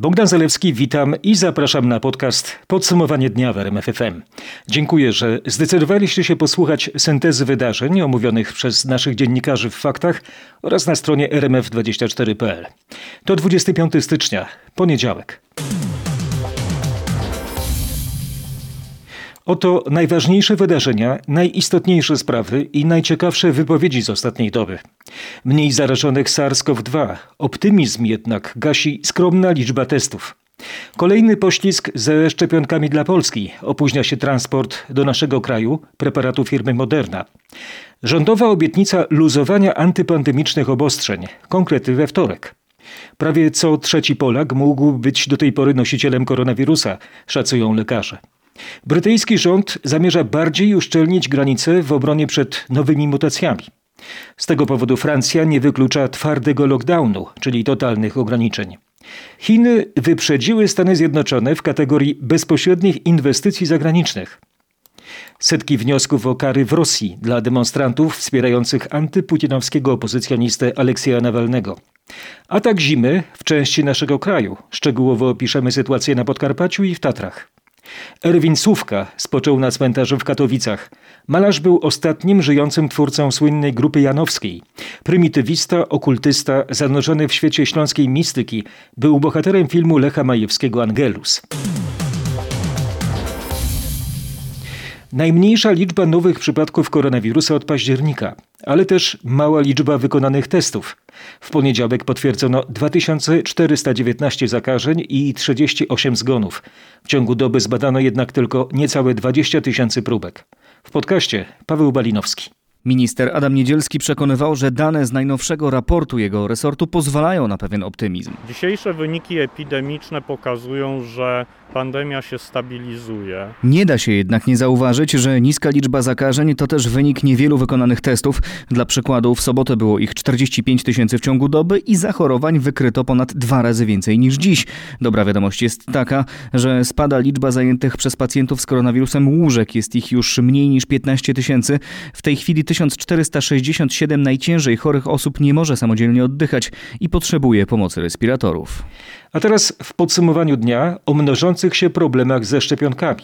Bogdan Zalewski, witam i zapraszam na podcast Podsumowanie dnia w RMFFM. Dziękuję, że zdecydowaliście się posłuchać syntezy wydarzeń omówionych przez naszych dziennikarzy w faktach oraz na stronie rmf24.pl. To 25 stycznia, poniedziałek. Oto najważniejsze wydarzenia, najistotniejsze sprawy i najciekawsze wypowiedzi z ostatniej doby. Mniej zarażonych SARS-CoV-2, optymizm jednak gasi skromna liczba testów. Kolejny poślizg ze szczepionkami dla Polski. Opóźnia się transport do naszego kraju preparatu firmy Moderna. Rządowa obietnica luzowania antypandemicznych obostrzeń. Konkrety we wtorek. Prawie co trzeci Polak mógł być do tej pory nosicielem koronawirusa, szacują lekarze. Brytyjski rząd zamierza bardziej uszczelnić granice w obronie przed nowymi mutacjami. Z tego powodu Francja nie wyklucza twardego lockdownu, czyli totalnych ograniczeń. Chiny wyprzedziły Stany Zjednoczone w kategorii bezpośrednich inwestycji zagranicznych. Setki wniosków o kary w Rosji dla demonstrantów wspierających antyputinowskiego opozycjonistę Aleksieja Nawalnego. Atak zimy w części naszego kraju. Szczegółowo opiszemy sytuację na Podkarpaciu i w Tatrach. Erwin Słówka spoczął na cmentarzu w Katowicach. Malarz był ostatnim żyjącym twórcą słynnej grupy janowskiej. Prymitywista, okultysta, zanurzony w świecie śląskiej mistyki, był bohaterem filmu Lecha Majewskiego Angelus. Najmniejsza liczba nowych przypadków koronawirusa od października, ale też mała liczba wykonanych testów. W poniedziałek potwierdzono 2419 zakażeń i 38 zgonów. W ciągu doby zbadano jednak tylko niecałe 20 tysięcy próbek. W podcaście Paweł Balinowski. Minister Adam Niedzielski przekonywał, że dane z najnowszego raportu jego resortu pozwalają na pewien optymizm. Dzisiejsze wyniki epidemiczne pokazują, że pandemia się stabilizuje. Nie da się jednak nie zauważyć, że niska liczba zakażeń to też wynik niewielu wykonanych testów. Dla przykładu w sobotę było ich 45 tysięcy w ciągu doby i zachorowań wykryto ponad dwa razy więcej niż dziś. Dobra wiadomość jest taka, że spada liczba zajętych przez pacjentów z koronawirusem łóżek. Jest ich już mniej niż 15 tysięcy. W tej chwili 1467 najciężej chorych osób nie może samodzielnie oddychać i potrzebuje pomocy respiratorów. A teraz w podsumowaniu dnia o mnożących się problemach ze szczepionkami.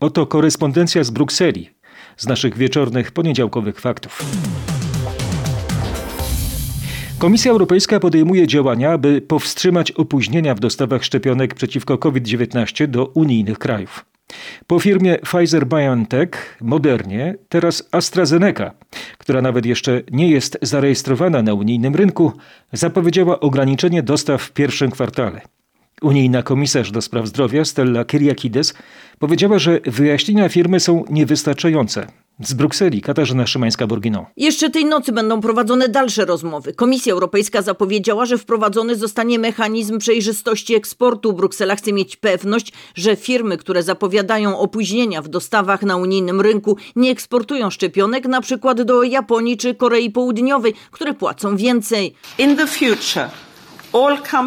Oto korespondencja z Brukseli, z naszych wieczornych poniedziałkowych faktów. Komisja Europejska podejmuje działania, by powstrzymać opóźnienia w dostawach szczepionek przeciwko COVID-19 do unijnych krajów. Po firmie Pfizer-BioNTech, Modernie, teraz AstraZeneca, która nawet jeszcze nie jest zarejestrowana na unijnym rynku, zapowiedziała ograniczenie dostaw w pierwszym kwartale. Unijna komisarz do spraw zdrowia Stella Kyriakides powiedziała, że wyjaśnienia firmy są niewystarczające. Z Brukseli Katarzyna Szymańska-Borginą. Jeszcze tej nocy będą prowadzone dalsze rozmowy. Komisja Europejska zapowiedziała, że wprowadzony zostanie mechanizm przejrzystości eksportu. Bruksela chce mieć pewność, że firmy, które zapowiadają opóźnienia w dostawach na unijnym rynku, nie eksportują szczepionek na przykład do Japonii czy Korei Południowej, które płacą więcej. In the future.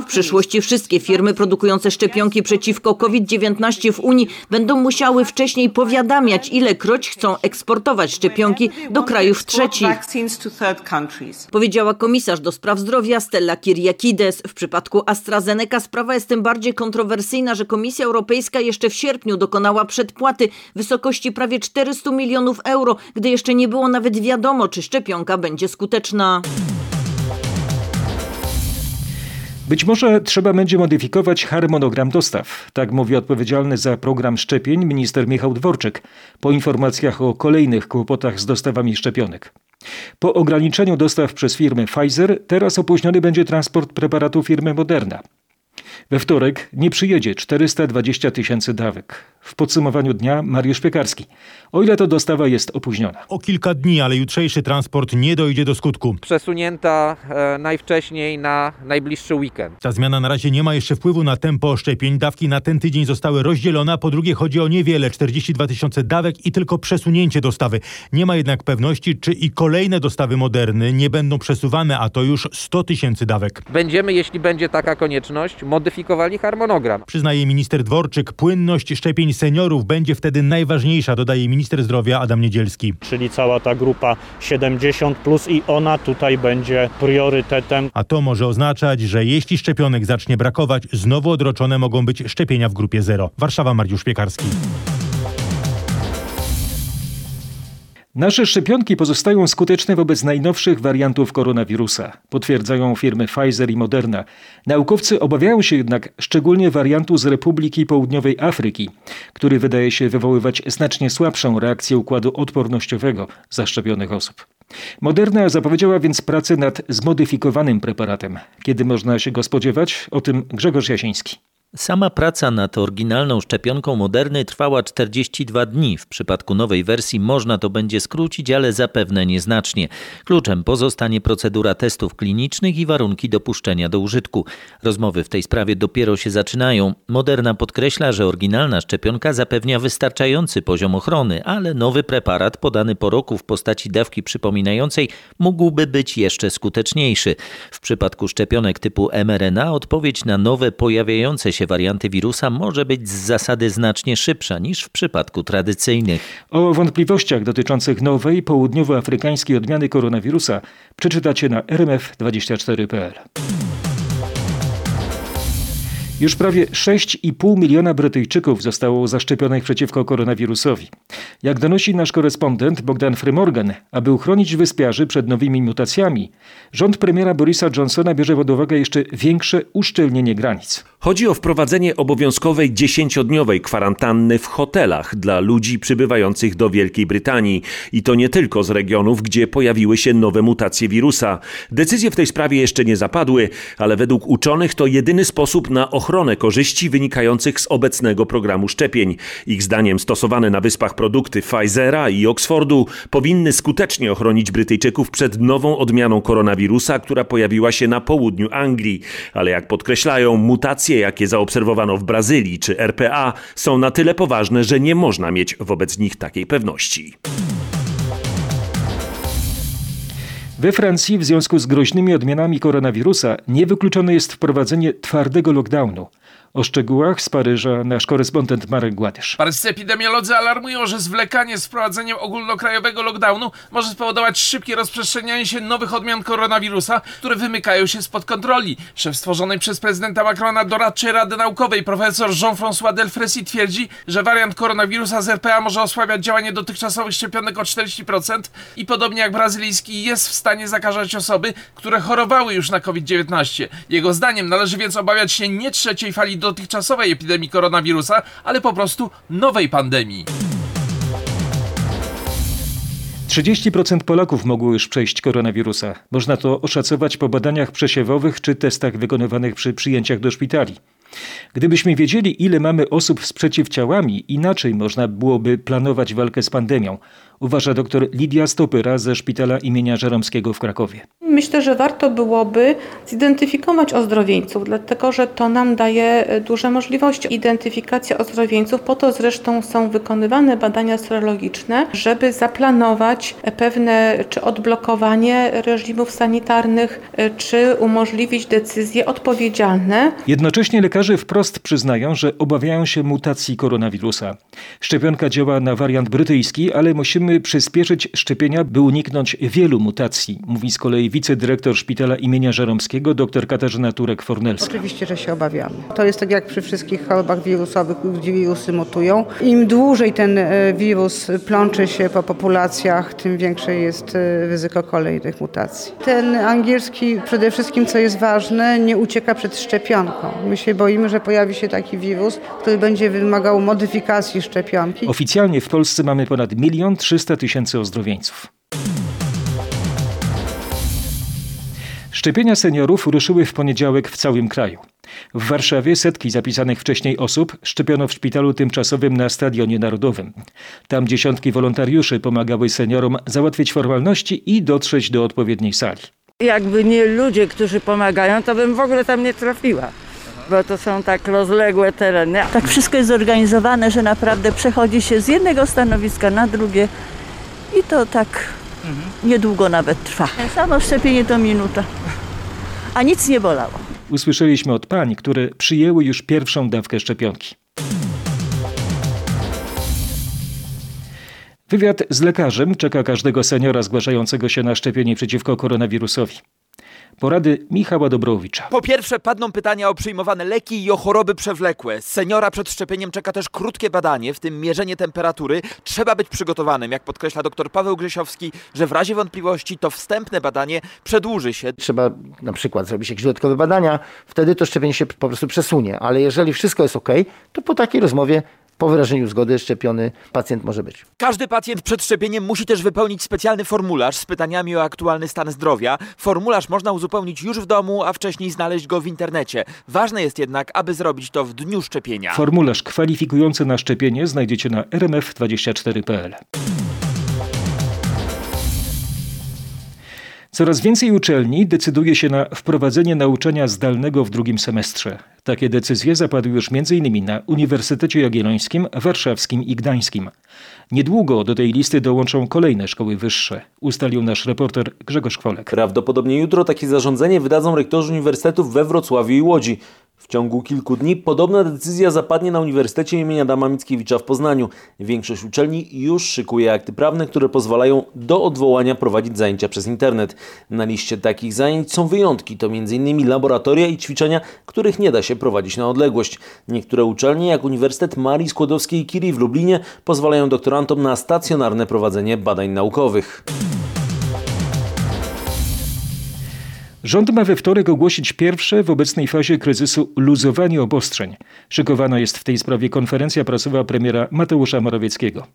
W przyszłości wszystkie firmy produkujące szczepionki przeciwko COVID-19 w Unii będą musiały wcześniej powiadamiać, ilekroć chcą eksportować szczepionki do krajów trzecich. Powiedziała komisarz do spraw zdrowia Stella Kyriakides. W przypadku AstraZeneca sprawa jest tym bardziej kontrowersyjna, że Komisja Europejska jeszcze w sierpniu dokonała przedpłaty w wysokości prawie 400 milionów euro, gdy jeszcze nie było nawet wiadomo, czy szczepionka będzie skuteczna. Być może trzeba będzie modyfikować harmonogram dostaw. Tak mówi odpowiedzialny za program szczepień minister Michał Dworczyk po informacjach o kolejnych kłopotach z dostawami szczepionek. Po ograniczeniu dostaw przez firmę Pfizer teraz opóźniony będzie transport preparatu firmy Moderna. We wtorek nie przyjedzie 420 tysięcy dawek. W podsumowaniu dnia Mariusz Piekarski. O ile to dostawa jest opóźniona? O kilka dni, ale jutrzejszy transport nie dojdzie do skutku. Przesunięta e, najwcześniej na najbliższy weekend. Ta zmiana na razie nie ma jeszcze wpływu na tempo szczepień. Dawki na ten tydzień zostały rozdzielone, po drugie chodzi o niewiele, 42 tysiące dawek i tylko przesunięcie dostawy. Nie ma jednak pewności, czy i kolejne dostawy Moderny nie będą przesuwane, a to już 100 tysięcy dawek. Będziemy, jeśli będzie taka konieczność, zmodyfikowali harmonogram. Przyznaje minister Dworczyk, płynność szczepień seniorów będzie wtedy najważniejsza, dodaje minister zdrowia Adam Niedzielski. Czyli cała ta grupa 70 plus i ona tutaj będzie priorytetem. A to może oznaczać, że jeśli szczepionek zacznie brakować, znowu odroczone mogą być szczepienia w grupie zero. Warszawa, Mariusz Piekarski. Nasze szczepionki pozostają skuteczne wobec najnowszych wariantów koronawirusa, potwierdzają firmy Pfizer i Moderna. Naukowcy obawiają się jednak szczególnie wariantu z Republiki Południowej Afryki, który wydaje się wywoływać znacznie słabszą reakcję układu odpornościowego zaszczepionych osób. Moderna zapowiedziała więc pracę nad zmodyfikowanym preparatem. Kiedy można się go spodziewać? O tym Grzegorz Jasiński. Sama praca nad oryginalną szczepionką Moderny trwała 42 dni. W przypadku nowej wersji można to będzie skrócić, ale zapewne nieznacznie. Kluczem pozostanie procedura testów klinicznych i warunki dopuszczenia do użytku. Rozmowy w tej sprawie dopiero się zaczynają. Moderna podkreśla, że oryginalna szczepionka zapewnia wystarczający poziom ochrony, ale nowy preparat podany po roku w postaci dawki przypominającej mógłby być jeszcze skuteczniejszy. W przypadku szczepionek typu mRNA odpowiedź na nowe pojawiające się warianty wirusa może być z zasady znacznie szybsza niż w przypadku tradycyjnych. O wątpliwościach dotyczących nowej południowoafrykańskiej odmiany koronawirusa przeczytacie na rmf24.pl. Już prawie 6,5 miliona Brytyjczyków zostało zaszczepionych przeciwko koronawirusowi. Jak donosi nasz korespondent Bogdan Frymorgan, aby uchronić wyspiarzy przed nowymi mutacjami, rząd premiera Borisa Johnsona bierze pod uwagę jeszcze większe uszczelnienie granic. Chodzi o wprowadzenie obowiązkowej dziesięciodniowej kwarantanny w hotelach dla ludzi przybywających do Wielkiej Brytanii. I to nie tylko z regionów, gdzie pojawiły się nowe mutacje wirusa. Decyzje w tej sprawie jeszcze nie zapadły, ale według uczonych to jedyny sposób na ochronę korzyści wynikających z obecnego programu szczepień. Ich zdaniem stosowane na wyspach produkty Pfizera i Oxfordu powinny skutecznie ochronić Brytyjczyków przed nową odmianą koronawirusa, która pojawiła się na południu Anglii. Ale jak podkreślają, mutacje, jakie zaobserwowano w Brazylii czy RPA, są na tyle poważne, że nie można mieć wobec nich takiej pewności. We Francji w związku z groźnymi odmianami koronawirusa niewykluczone jest wprowadzenie twardego lockdownu. O szczegółach z Paryża nasz korespondent Marek Gładysz. Paryscy epidemiolodzy alarmują, że zwlekanie z wprowadzeniem ogólnokrajowego lockdownu może spowodować szybkie rozprzestrzenianie się nowych odmian koronawirusa, które wymykają się spod kontroli. Szef stworzonej przez prezydenta Macrona doradczej Rady Naukowej profesor Jean-François Delfrécy twierdzi, że wariant koronawirusa z RPA może osłabiać działanie dotychczasowych szczepionek o 40% i podobnie jak brazylijski jest w stanie zakażać osoby, które chorowały już na COVID-19. Jego zdaniem należy więc obawiać się nie trzeciej fali dotychczasowej epidemii koronawirusa, ale po prostu nowej pandemii. 30% Polaków mogło już przejść koronawirusa. Można to oszacować po badaniach przesiewowych czy testach wykonywanych przy przyjęciach do szpitali. Gdybyśmy wiedzieli, ile mamy osób z przeciwciałami, inaczej można byłoby planować walkę z pandemią, uważa dr Lidia Stopyra ze szpitala imienia Żeromskiego w Krakowie. Myślę, że warto byłoby zidentyfikować ozdrowieńców, dlatego że to nam daje duże możliwości. Identyfikacja ozdrowieńców, po to zresztą są wykonywane badania serologiczne, żeby zaplanować pewne czy odblokowanie reżimów sanitarnych, czy umożliwić decyzje odpowiedzialne. Jednocześnie lekarze wprost przyznają, że obawiają się mutacji koronawirusa. Szczepionka działa na wariant brytyjski, ale musimy przyspieszyć szczepienia, by uniknąć wielu mutacji, mówi z kolei wicedyrektor szpitala imienia Żeromskiego dr Katarzyna Turek-Fornelska. Oczywiście, że się obawiamy. To jest tak jak przy wszystkich chorobach wirusowych, gdzie wirusy mutują. Im dłużej ten wirus plącze się po populacjach, tym większe jest ryzyko kolejnych mutacji. Ten angielski przede wszystkim, co jest ważne, nie ucieka przed szczepionką. My się boimy, że pojawi się taki wirus, który będzie wymagał modyfikacji szczepionki. Oficjalnie w Polsce mamy ponad milion 300 tysięcy ozdrowieńców. Szczepienia seniorów ruszyły w poniedziałek w całym kraju. W Warszawie setki zapisanych wcześniej osób szczepiono w szpitalu tymczasowym na Stadionie Narodowym. Tam dziesiątki wolontariuszy pomagały seniorom załatwić formalności i dotrzeć do odpowiedniej sali. Jakby nie ludzie, którzy pomagają, to bym w ogóle tam nie trafiła bo to są tak rozległe tereny. Tak wszystko jest zorganizowane, że naprawdę przechodzi się z jednego stanowiska na drugie i to tak mhm. niedługo nawet trwa. Samo szczepienie to minuta, a nic nie bolało. usłyszeliśmy od pań, które przyjęły już pierwszą dawkę szczepionki. Wywiad z lekarzem czeka każdego seniora zgłaszającego się na szczepienie przeciwko koronawirusowi. Porady Michała Dobrowicza. Po pierwsze padną pytania o przyjmowane leki i o choroby przewlekłe. Seniora przed szczepieniem czeka też krótkie badanie, w tym mierzenie temperatury. Trzeba być przygotowanym, jak podkreśla dr Paweł Grzesiowski, że w razie wątpliwości to wstępne badanie przedłuży się. Trzeba na przykład zrobić jakieś dodatkowe badania, wtedy to szczepienie się po prostu przesunie. Ale jeżeli wszystko jest ok, to po takiej rozmowie po wyrażeniu zgody szczepiony pacjent może być. Każdy pacjent przed szczepieniem musi też wypełnić specjalny formularz z pytaniami o aktualny stan zdrowia. Formularz można uzupełnić już w domu, a wcześniej znaleźć go w internecie. Ważne jest jednak, aby zrobić to w dniu szczepienia. Formularz kwalifikujący na szczepienie znajdziecie na rmf24.pl. Coraz więcej uczelni decyduje się na wprowadzenie nauczania zdalnego w drugim semestrze. Takie decyzje zapadły już m.in. na Uniwersytecie Jagiellońskim, Warszawskim i Gdańskim. Niedługo do tej listy dołączą kolejne szkoły wyższe, ustalił nasz reporter Grzegorz Kwolek. Prawdopodobnie jutro takie zarządzenie wydadzą rektorzy uniwersytetów we Wrocławiu i Łodzi. W ciągu kilku dni podobna decyzja zapadnie na Uniwersytecie im. Adama Mickiewicza w Poznaniu. Większość uczelni już szykuje akty prawne, które pozwalają do odwołania prowadzić zajęcia przez internet. Na liście takich zajęć są wyjątki, to m.in. laboratoria i ćwiczenia, których nie da się prowadzić na odległość. Niektóre uczelnie, jak Uniwersytet Marii Skłodowskiej i Curie w Lublinie, pozwalają doktorantom na stacjonarne prowadzenie badań naukowych. Rząd ma we wtorek ogłosić pierwsze w obecnej fazie kryzysu luzowanie obostrzeń. Szykowana jest w tej sprawie konferencja prasowa premiera Mateusza Morawieckiego.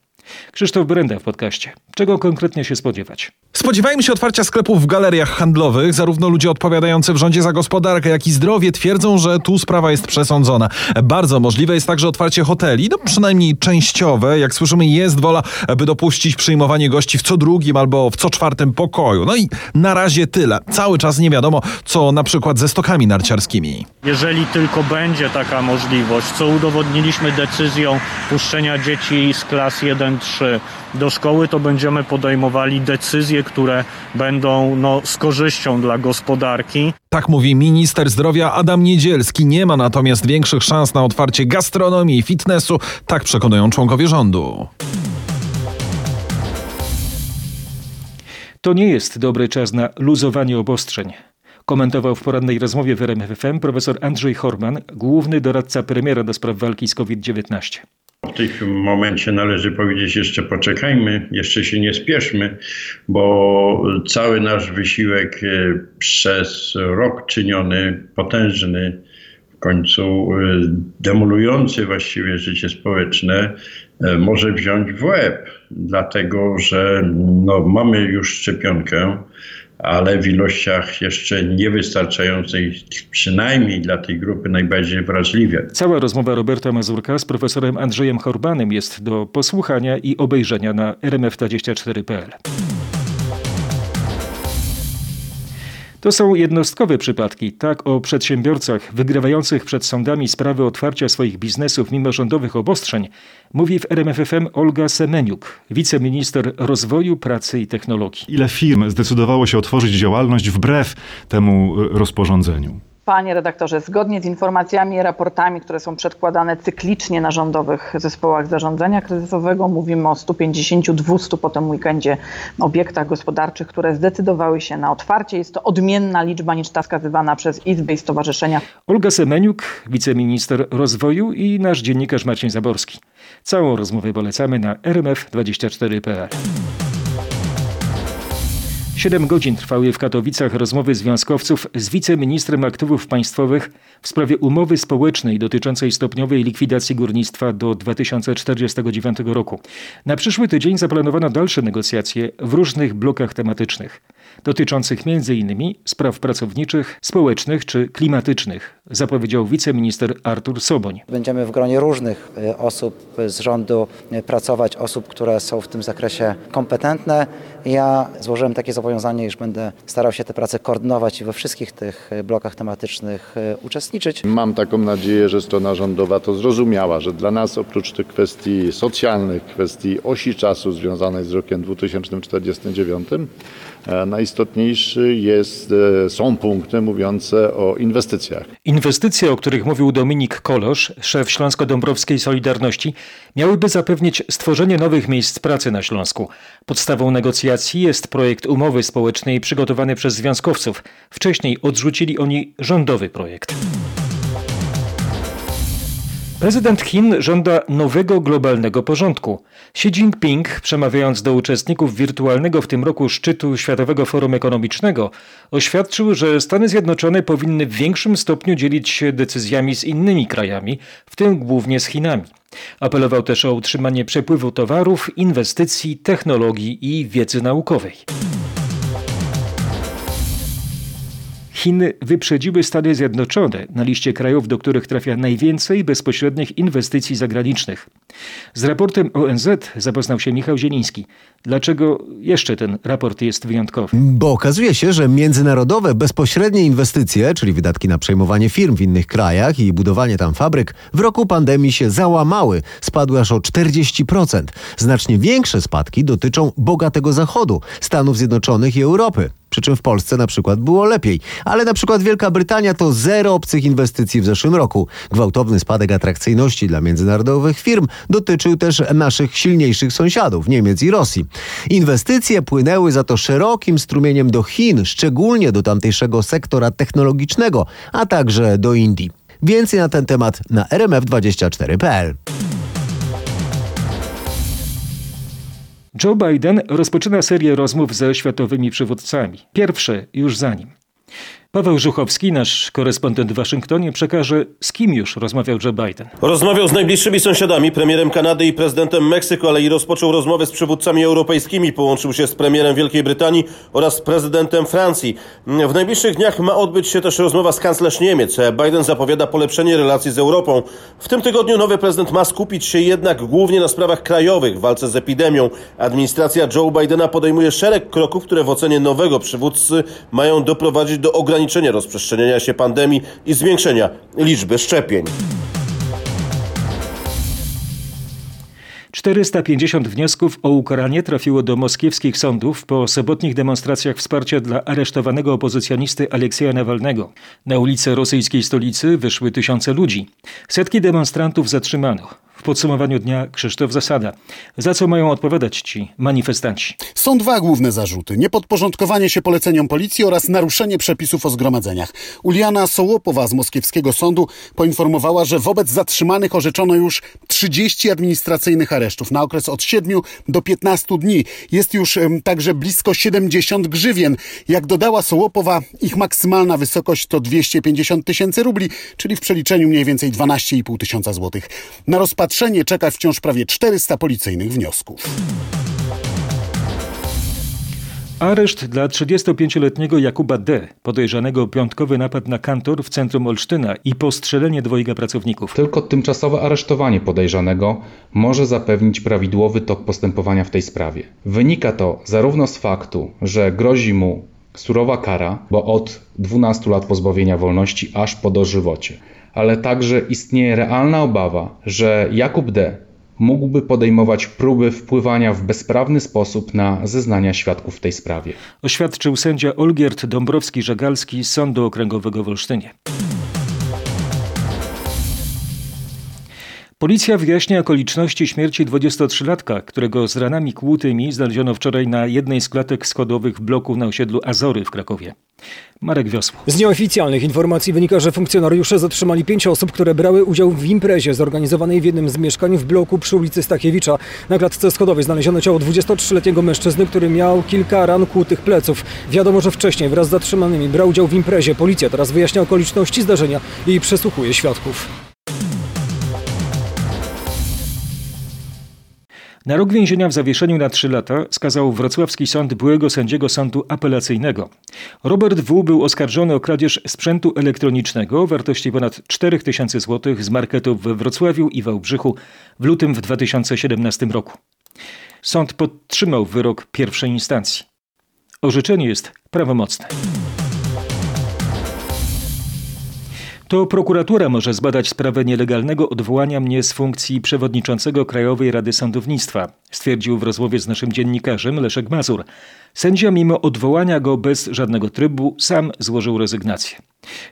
Krzysztof Brenda w podcaście. Czego konkretnie się spodziewać? Spodziewajmy się otwarcia sklepów w galeriach handlowych. Zarówno ludzie odpowiadający w rządzie za gospodarkę, jak i zdrowie twierdzą, że tu sprawa jest przesądzona. Bardzo możliwe jest także otwarcie hoteli, no przynajmniej częściowe. Jak słyszymy, jest wola, by dopuścić przyjmowanie gości w co drugim albo w co czwartym pokoju. No i na razie tyle. Cały czas nie wiadomo, co na przykład ze stokami narciarskimi. Jeżeli tylko będzie taka możliwość, co udowodniliśmy decyzją puszczenia dzieci z klas 1-3 do szkoły, to będziemy podejmowali decyzje, które będą no, z korzyścią dla gospodarki. Tak mówi minister zdrowia Adam Niedzielski. Nie ma natomiast większych szans na otwarcie gastronomii i fitnessu, tak przekonują członkowie rządu. To nie jest dobry czas na luzowanie obostrzeń. Komentował w porannej rozmowie w RMFFM profesor Andrzej Horman, główny doradca premiera do spraw walki z COVID-19. W tym momencie należy powiedzieć jeszcze poczekajmy, jeszcze się nie spieszmy, bo cały nasz wysiłek przez rok czyniony, potężny, w końcu demolujący właściwie życie społeczne, może wziąć w łeb, dlatego że no, mamy już szczepionkę, ale w ilościach jeszcze niewystarczających, przynajmniej dla tej grupy najbardziej wrażliwej. Cała rozmowa Roberta Mazurka z profesorem Andrzejem Horbanem jest do posłuchania i obejrzenia na rmf24.pl. To są jednostkowe przypadki. Tak o przedsiębiorcach wygrywających przed sądami sprawy otwarcia swoich biznesów mimo rządowych obostrzeń mówi w RMFFM Olga Semeniuk, wiceminister rozwoju, pracy i technologii. Ile firm zdecydowało się otworzyć działalność wbrew temu rozporządzeniu? Panie redaktorze, zgodnie z informacjami i raportami, które są przedkładane cyklicznie na rządowych zespołach zarządzania kryzysowego, mówimy o 150-200 po tym weekendzie obiektach gospodarczych, które zdecydowały się na otwarcie. Jest to odmienna liczba niż ta wskazywana przez Izby i Stowarzyszenia. Olga Semeniuk, wiceminister rozwoju i nasz dziennikarz Marcin Zaborski. Całą rozmowę polecamy na rmf24.pl. Siedem godzin trwały w Katowicach rozmowy związkowców z wiceministrem aktywów państwowych w sprawie umowy społecznej dotyczącej stopniowej likwidacji górnictwa do 2049 roku. Na przyszły tydzień zaplanowano dalsze negocjacje w różnych blokach tematycznych, dotyczących m.in. spraw pracowniczych, społecznych czy klimatycznych, zapowiedział wiceminister Artur Soboń. Będziemy w gronie różnych osób z rządu pracować, osób, które są w tym zakresie kompetentne. Ja złożyłem takie zobowiązanie, iż będę starał się te prace koordynować i we wszystkich tych blokach tematycznych uczestniczyć. Mam taką nadzieję, że strona rządowa to zrozumiała, że dla nas oprócz tych kwestii socjalnych, kwestii osi czasu związanej z rokiem 2049, E, Najistotniejszy jest, e, są punkty mówiące o inwestycjach. Inwestycje, o których mówił Dominik Kolosz, szef Śląsko-Dąbrowskiej Solidarności, miałyby zapewnić stworzenie nowych miejsc pracy na Śląsku. Podstawą negocjacji jest projekt umowy społecznej przygotowany przez związkowców. Wcześniej odrzucili oni rządowy projekt. Prezydent Chin żąda nowego globalnego porządku. Xi Jinping, przemawiając do uczestników wirtualnego w tym roku szczytu Światowego Forum Ekonomicznego, oświadczył, że Stany Zjednoczone powinny w większym stopniu dzielić się decyzjami z innymi krajami, w tym głównie z Chinami. Apelował też o utrzymanie przepływu towarów, inwestycji, technologii i wiedzy naukowej. Chiny wyprzedziły Stany Zjednoczone na liście krajów, do których trafia najwięcej bezpośrednich inwestycji zagranicznych. Z raportem ONZ zapoznał się Michał Zieliński. Dlaczego jeszcze ten raport jest wyjątkowy? Bo okazuje się, że międzynarodowe bezpośrednie inwestycje, czyli wydatki na przejmowanie firm w innych krajach i budowanie tam fabryk, w roku pandemii się załamały, spadły aż o 40%. Znacznie większe spadki dotyczą bogatego Zachodu, Stanów Zjednoczonych i Europy. Przy czym w Polsce na przykład było lepiej. Ale na przykład Wielka Brytania to zero obcych inwestycji w zeszłym roku. Gwałtowny spadek atrakcyjności dla międzynarodowych firm dotyczył też naszych silniejszych sąsiadów, Niemiec i Rosji. Inwestycje płynęły za to szerokim strumieniem do Chin, szczególnie do tamtejszego sektora technologicznego, a także do Indii. Więcej na ten temat na rmf24.pl. Joe Biden rozpoczyna serię rozmów ze światowymi przywódcami. Pierwsze już za nim. Paweł Żuchowski, nasz korespondent w Waszyngtonie, przekaże, z kim już rozmawiał Joe Biden. Rozmawiał z najbliższymi sąsiadami, premierem Kanady i prezydentem Meksyku, ale i rozpoczął rozmowę z przywódcami europejskimi. Połączył się z premierem Wielkiej Brytanii oraz prezydentem Francji. W najbliższych dniach ma odbyć się też rozmowa z kanclerz Niemiec. Biden zapowiada polepszenie relacji z Europą. W tym tygodniu nowy prezydent ma skupić się jednak głównie na sprawach krajowych, w walce z epidemią. Administracja Joe Bidena podejmuje szereg kroków, które w ocenie nowego przywódcy mają doprowadzić do ograniczenia rozprzestrzeniania się pandemii i zwiększenia liczby szczepień. 450 wniosków o ukaranie trafiło do moskiewskich sądów po sobotnich demonstracjach wsparcia dla aresztowanego opozycjonisty Aleksieja Nawalnego. Na ulice rosyjskiej stolicy wyszły tysiące ludzi. Setki demonstrantów zatrzymano. W podsumowaniu dnia Krzysztof Zasada. Za co mają odpowiadać ci manifestanci? Są dwa główne zarzuty. Niepodporządkowanie się poleceniom policji oraz naruszenie przepisów o zgromadzeniach. Uliana Sołopowa z moskiewskiego sądu poinformowała, że wobec zatrzymanych orzeczono już 30 administracyjnych aresztów na okres od 7 do 15 dni. Jest już także blisko 70 grzywien. Jak dodała Sołopowa, ich maksymalna wysokość to 250 tysięcy rubli, czyli w przeliczeniu mniej więcej 12,5 tysiąca złotych. Na rozpatrzenie czeka wciąż prawie 400 policyjnych wniosków. Areszt dla 35-letniego Jakuba D., podejrzanego o piątkowy napad na kantor w centrum Olsztyna i postrzelenie dwojga pracowników. Tylko tymczasowe aresztowanie podejrzanego może zapewnić prawidłowy tok postępowania w tej sprawie. Wynika to zarówno z faktu, że grozi mu surowa kara, bo od 12 lat pozbawienia wolności aż po dożywocie, ale także istnieje realna obawa, że Jakub D. mógłby podejmować próby wpływania w bezprawny sposób na zeznania świadków w tej sprawie. Oświadczył sędzia Olgierd Dąbrowski-Żagalski z Sądu Okręgowego w Olsztynie. Policja wyjaśnia okoliczności śmierci 23-latka, którego z ranami kłutymi znaleziono wczoraj na jednej z klatek składowych w bloku na osiedlu Azory w Krakowie. Marek Wiosło. Z nieoficjalnych informacji wynika, że funkcjonariusze zatrzymali pięć osób, które brały udział w imprezie zorganizowanej w jednym z mieszkań w bloku przy ulicy Stachiewicza. Na klatce schodowej znaleziono ciało 23-letniego mężczyzny, który miał kilka ran kłutych pleców. Wiadomo, że wcześniej wraz z zatrzymanymi brał udział w imprezie. Policja teraz wyjaśnia okoliczności zdarzenia i przesłuchuje świadków. Na rok więzienia w zawieszeniu na 3 lata skazał wrocławski sąd byłego sędziego sądu apelacyjnego. Robert W. był oskarżony o kradzież sprzętu elektronicznego o wartości ponad 4000 zł z marketów we Wrocławiu i Wałbrzychu w lutym w 2017 roku. Sąd podtrzymał wyrok pierwszej instancji. Orzeczenie jest prawomocne. To prokuratura może zbadać sprawę nielegalnego odwołania mnie z funkcji przewodniczącego Krajowej Rady Sądownictwa, stwierdził w rozmowie z naszym dziennikarzem Leszek Mazur. Sędzia, mimo odwołania go bez żadnego trybu, sam złożył rezygnację.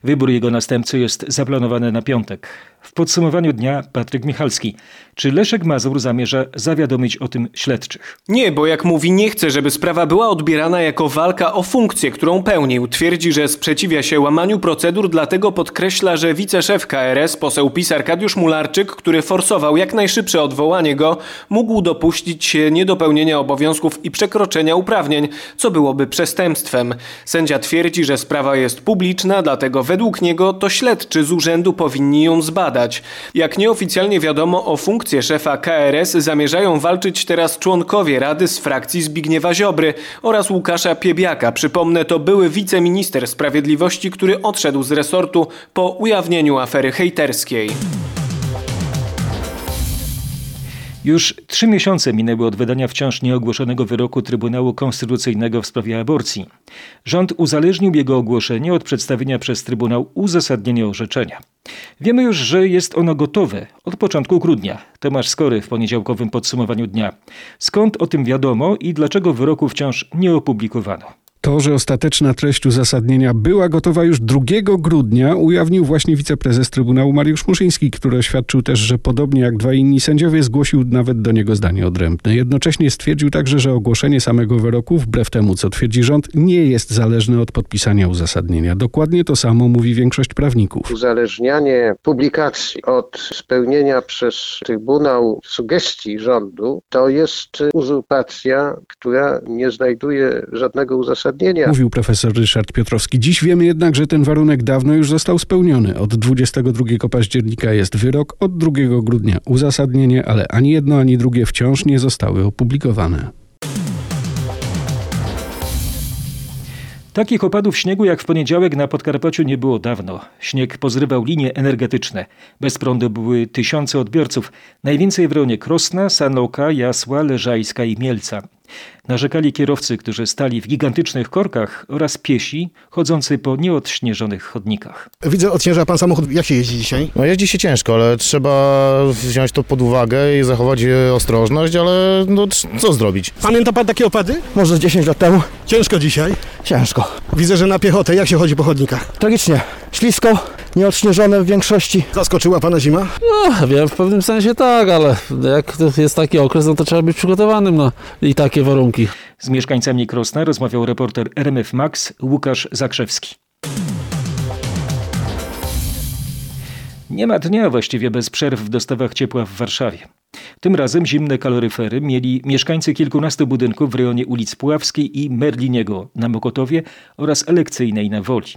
Wybór jego następcy jest zaplanowany na piątek. W podsumowaniu dnia Patryk Michalski. Czy Leszek Mazur zamierza zawiadomić o tym śledczych? Nie, bo jak mówi, nie chce, żeby sprawa była odbierana jako walka o funkcję, którą pełnił. Twierdzi, że sprzeciwia się łamaniu procedur, dlatego podkreśla, że wiceszef KRS, poseł PiS Arkadiusz Mularczyk, który forsował jak najszybsze odwołanie go, mógł dopuścić się niedopełnienia obowiązków i przekroczenia uprawnień, co byłoby przestępstwem. Sędzia twierdzi, że sprawa jest publiczna, dlatego według niego to śledczy z urzędu powinni ją zbadać. Jak nieoficjalnie wiadomo o funkcję szefa KRS zamierzają walczyć teraz członkowie Rady z frakcji Zbigniewa Ziobry oraz Łukasza Piebiaka. Przypomnę, to były wiceminister sprawiedliwości, który odszedł z resortu po ujawnieniu afery hejterskiej. Już trzy miesiące minęły od wydania wciąż nieogłoszonego wyroku Trybunału Konstytucyjnego w sprawie aborcji. Rząd uzależnił jego ogłoszenie od przedstawienia przez Trybunał uzasadnienia orzeczenia. Wiemy już, że jest ono gotowe od początku grudnia. Tomasz Skory w poniedziałkowym podsumowaniu dnia. Skąd o tym wiadomo i dlaczego wyroku wciąż nie opublikowano? To, że ostateczna treść uzasadnienia była gotowa już 2 grudnia, ujawnił właśnie wiceprezes Trybunału Mariusz Muszyński, który oświadczył też, że podobnie jak dwaj inni sędziowie zgłosił nawet do niego zdanie odrębne. Jednocześnie stwierdził także, że ogłoszenie samego wyroku, wbrew temu co twierdzi rząd, nie jest zależne od podpisania uzasadnienia. Dokładnie to samo mówi większość prawników. Uzależnianie publikacji od spełnienia przez Trybunał sugestii rządu to jest uzurpacja, która nie znajduje żadnego uzasadnienia. Mówił profesor Ryszard Piotrowski. Dziś wiemy jednak, że ten warunek dawno już został spełniony. Od 22 października jest wyrok, od 2 grudnia uzasadnienie, ale ani jedno, ani drugie wciąż nie zostały opublikowane. Takich opadów śniegu jak w poniedziałek na Podkarpaciu nie było dawno. Śnieg pozrywał linie energetyczne. Bez prądu były tysiące odbiorców. Najwięcej w rejonie Krosna, Sanoka, Jasła, Leżajska i Mielca. Narzekali kierowcy, którzy stali w gigantycznych korkach oraz piesi chodzący po nieodśnieżonych chodnikach. Widzę, odśnieża pan samochód. Jak się jeździ dzisiaj? No jeździ się ciężko, ale trzeba wziąć to pod uwagę i zachować ostrożność, ale no co zrobić? Pamięta pan takie opady? Może 10 lat temu. Ciężko dzisiaj? Ciężko. Widzę, że na piechotę. Jak się chodzi po chodnikach? Tragicznie. Ślisko, nieodśnieżone w większości. Zaskoczyła pana zima? No, wiem, w pewnym sensie tak, ale jak jest taki okres, no to trzeba być przygotowanym na i takie warunki. Z mieszkańcami Krosna rozmawiał reporter RMF Max Łukasz Zakrzewski. Nie ma dnia właściwie bez przerw w dostawach ciepła w Warszawie. Tym razem zimne kaloryfery mieli mieszkańcy kilkunastu budynków w rejonie ulic Puławskiej i Merliniego na Mokotowie oraz Elekcyjnej na Woli.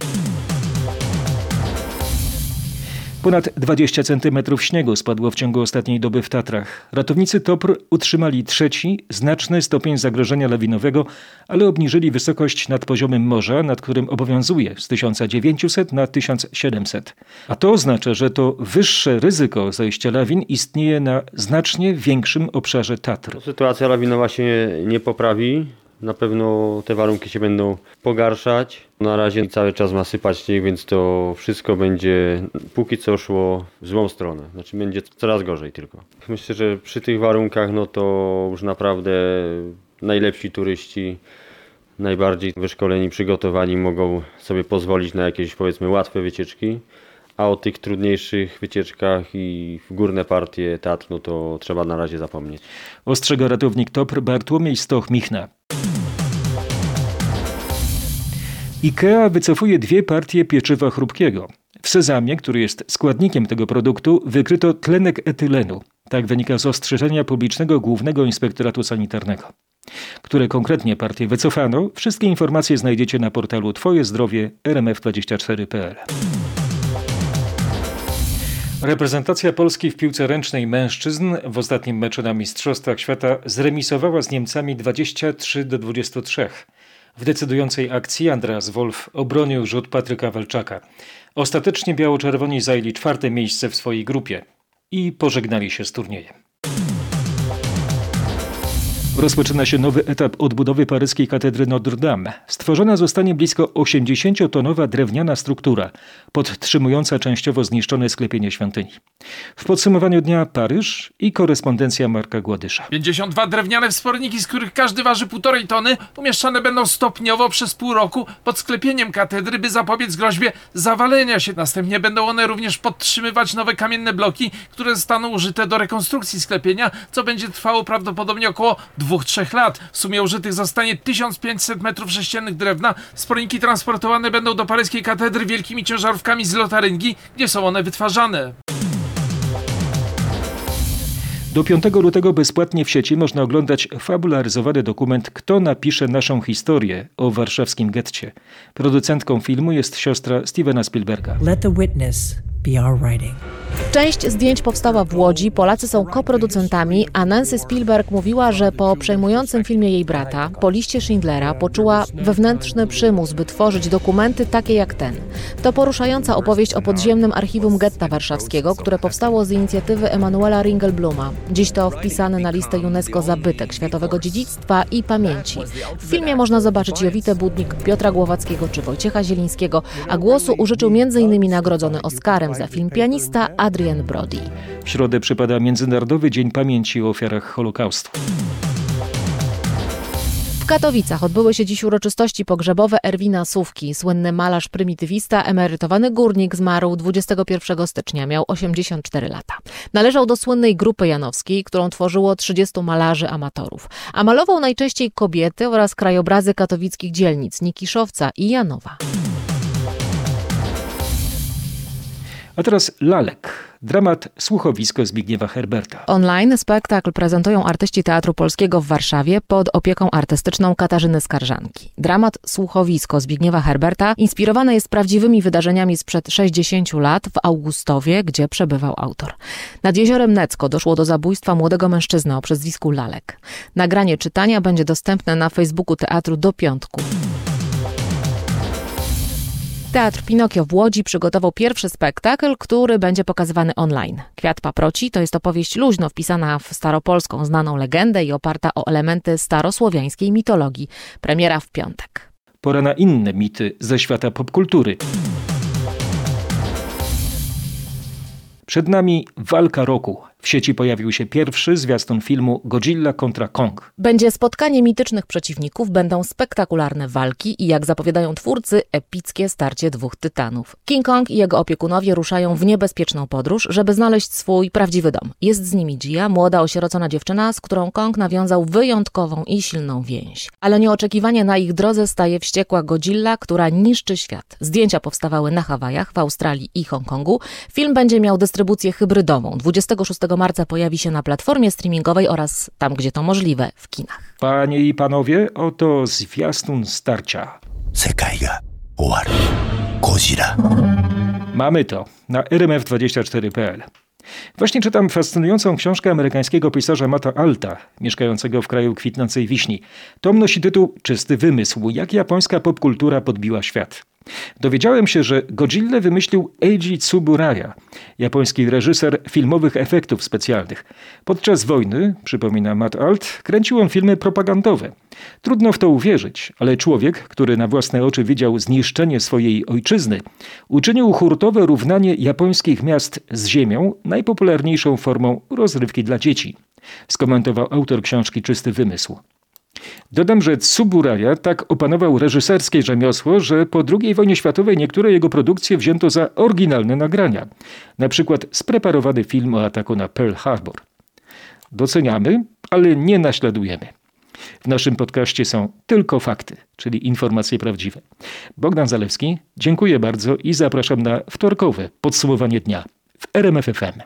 Ponad 20 cm śniegu spadło w ciągu ostatniej doby w Tatrach. Ratownicy TOPR utrzymali trzeci, znaczny stopień zagrożenia lawinowego, ale obniżyli wysokość nad poziomem morza, nad którym obowiązuje z 1900 na 1700. A to oznacza, że to wyższe ryzyko zajścia lawin istnieje na znacznie większym obszarze Tatr. Sytuacja lawinowa się nie poprawi. Na pewno te warunki się będą pogarszać. Na razie cały czas ma sypać śnieg, więc to wszystko będzie póki co szło w złą stronę. Znaczy będzie coraz gorzej tylko. Myślę, że przy tych warunkach no to już naprawdę najlepsi turyści, najbardziej wyszkoleni, przygotowani mogą sobie pozwolić na jakieś powiedzmy łatwe wycieczki. A o tych trudniejszych wycieczkach i górne partie Tatr, no to trzeba na razie zapomnieć. Ostrzega ratownik TOPR Bartłomiej Stoch-Michna. IKEA wycofuje dwie partie pieczywa chrupkiego. W sezamie, który jest składnikiem tego produktu, wykryto tlenek etylenu. Tak wynika z ostrzeżenia publicznego Głównego Inspektoratu Sanitarnego. Które konkretnie partie wycofano, wszystkie informacje znajdziecie na portalu Twoje zdrowie rmf24.pl. Reprezentacja Polski w piłce ręcznej mężczyzn w ostatnim meczu na Mistrzostwach Świata zremisowała z Niemcami 23 do 23. W decydującej akcji Andreas Wolf obronił rzut Patryka Walczaka. Ostatecznie biało-czerwoni zajęli czwarte miejsce w swojej grupie i pożegnali się z turniejem. Rozpoczyna się nowy etap odbudowy paryskiej katedry Notre Dame. Stworzona zostanie blisko 80-tonowa drewniana struktura, podtrzymująca częściowo zniszczone sklepienie świątyni. W podsumowaniu dnia Paryż i korespondencja Marka Gładysza. 52 drewniane wsporniki, z których każdy waży półtorej tony, umieszczane będą stopniowo przez pół roku pod sklepieniem katedry, by zapobiec groźbie zawalenia się. Następnie będą one również podtrzymywać nowe kamienne bloki, które zostaną użyte do rekonstrukcji sklepienia, co będzie trwało prawdopodobnie około 2-3 lat. W sumie użytych zostanie 1500 m3 drewna. Sporniki transportowane będą do paryskiej katedry wielkimi ciężarówkami z lotaryngi, gdzie są one wytwarzane. Do 5 lutego bezpłatnie w sieci można oglądać fabularyzowany dokument Kto napisze naszą historię o warszawskim getcie. Producentką filmu jest siostra Stevena Spielberga. Let the witness be our writing. Część zdjęć powstała w Łodzi, Polacy są koproducentami, a Nancy Spielberg mówiła, że po przejmującym filmie jej brata, po liście Schindlera, poczuła wewnętrzny przymus, by tworzyć dokumenty takie jak ten. To poruszająca opowieść o podziemnym archiwum getta warszawskiego, które powstało z inicjatywy Emanuela Ringelbluma. Dziś to wpisany na listę UNESCO zabytek światowego dziedzictwa i pamięci. W filmie można zobaczyć Jowitę Budnik, Piotra Głowackiego czy Wojciecha Zielińskiego, a głosu użyczył m.in. nagrodzony Oscarem za film pianista Adrian Brody. W środę przypada Międzynarodowy Dzień Pamięci o Ofiarach Holokaustu. W Katowicach odbyły się dziś uroczystości pogrzebowe Erwina Sówki. Słynny malarz prymitywista, emerytowany górnik zmarł 21 stycznia, miał 84 lata. Należał do słynnej grupy janowskiej, którą tworzyło 30 malarzy amatorów. A malował najczęściej kobiety oraz krajobrazy katowickich dzielnic Nikiszowca i Janowa. A teraz Lalek, dramat Słuchowisko Zbigniewa Herberta. Online spektakl prezentują artyści Teatru Polskiego w Warszawie pod opieką artystyczną Katarzyny Skarżanki. Dramat Słuchowisko Zbigniewa Herberta inspirowany jest prawdziwymi wydarzeniami sprzed 60 lat w Augustowie, gdzie przebywał autor. Nad jeziorem Necko doszło do zabójstwa młodego mężczyzny o przezwisku Lalek. Nagranie czytania będzie dostępne na Facebooku teatru do piątku. Teatr Pinokio w Łodzi przygotował pierwszy spektakl, który będzie pokazywany online. Kwiat paproci to jest opowieść luźno wpisana w staropolską znaną legendę i oparta o elementy starosłowiańskiej mitologii. Premiera w piątek. Pora na inne mity ze świata popkultury. Przed nami walka roku. W sieci pojawił się pierwszy zwiastun filmu Godzilla kontra Kong. Będzie spotkanie mitycznych przeciwników, będą spektakularne walki i jak zapowiadają twórcy, epickie starcie dwóch tytanów. King Kong i jego opiekunowie ruszają w niebezpieczną podróż, żeby znaleźć swój prawdziwy dom. Jest z nimi Gia, młoda osierocona dziewczyna, z którą Kong nawiązał wyjątkową i silną więź. Ale nieoczekiwanie na ich drodze staje wściekła Godzilla, która niszczy świat. Zdjęcia powstawały na Hawajach, w Australii i Hongkongu. Film będzie miał dystrybucję hybrydową. 26 marca pojawi się na platformie streamingowej oraz tam, gdzie to możliwe, w kinach. Panie i panowie, oto zwiastun starcia. Mamy to na rmf24.pl. Właśnie czytam fascynującą książkę amerykańskiego pisarza Mata Alta, mieszkającego w kraju kwitnącej wiśni. Tom nosi tytuł Czysty wymysł, jak japońska popkultura podbiła świat. Dowiedziałem się, że Godzilla wymyślił Eiji Tsuburaya, japoński reżyser filmowych efektów specjalnych. Podczas wojny, przypomina Matt Alt, kręcił on filmy propagandowe. Trudno w to uwierzyć, ale człowiek, który na własne oczy widział zniszczenie swojej ojczyzny, uczynił hurtowe równanie japońskich miast z ziemią najpopularniejszą formą rozrywki dla dzieci. Skomentował autor książki Czysty Wymysł. Dodam, że Tsuburaya tak opanował reżyserskie rzemiosło, że po II wojnie światowej niektóre jego produkcje wzięto za oryginalne nagrania. Na przykład spreparowany film o ataku na Pearl Harbor. Doceniamy, ale nie naśladujemy. W naszym podcaście są tylko fakty, czyli informacje prawdziwe. Bogdan Zalewski, dziękuję bardzo i zapraszam na wtorkowe podsumowanie dnia w RMFFM.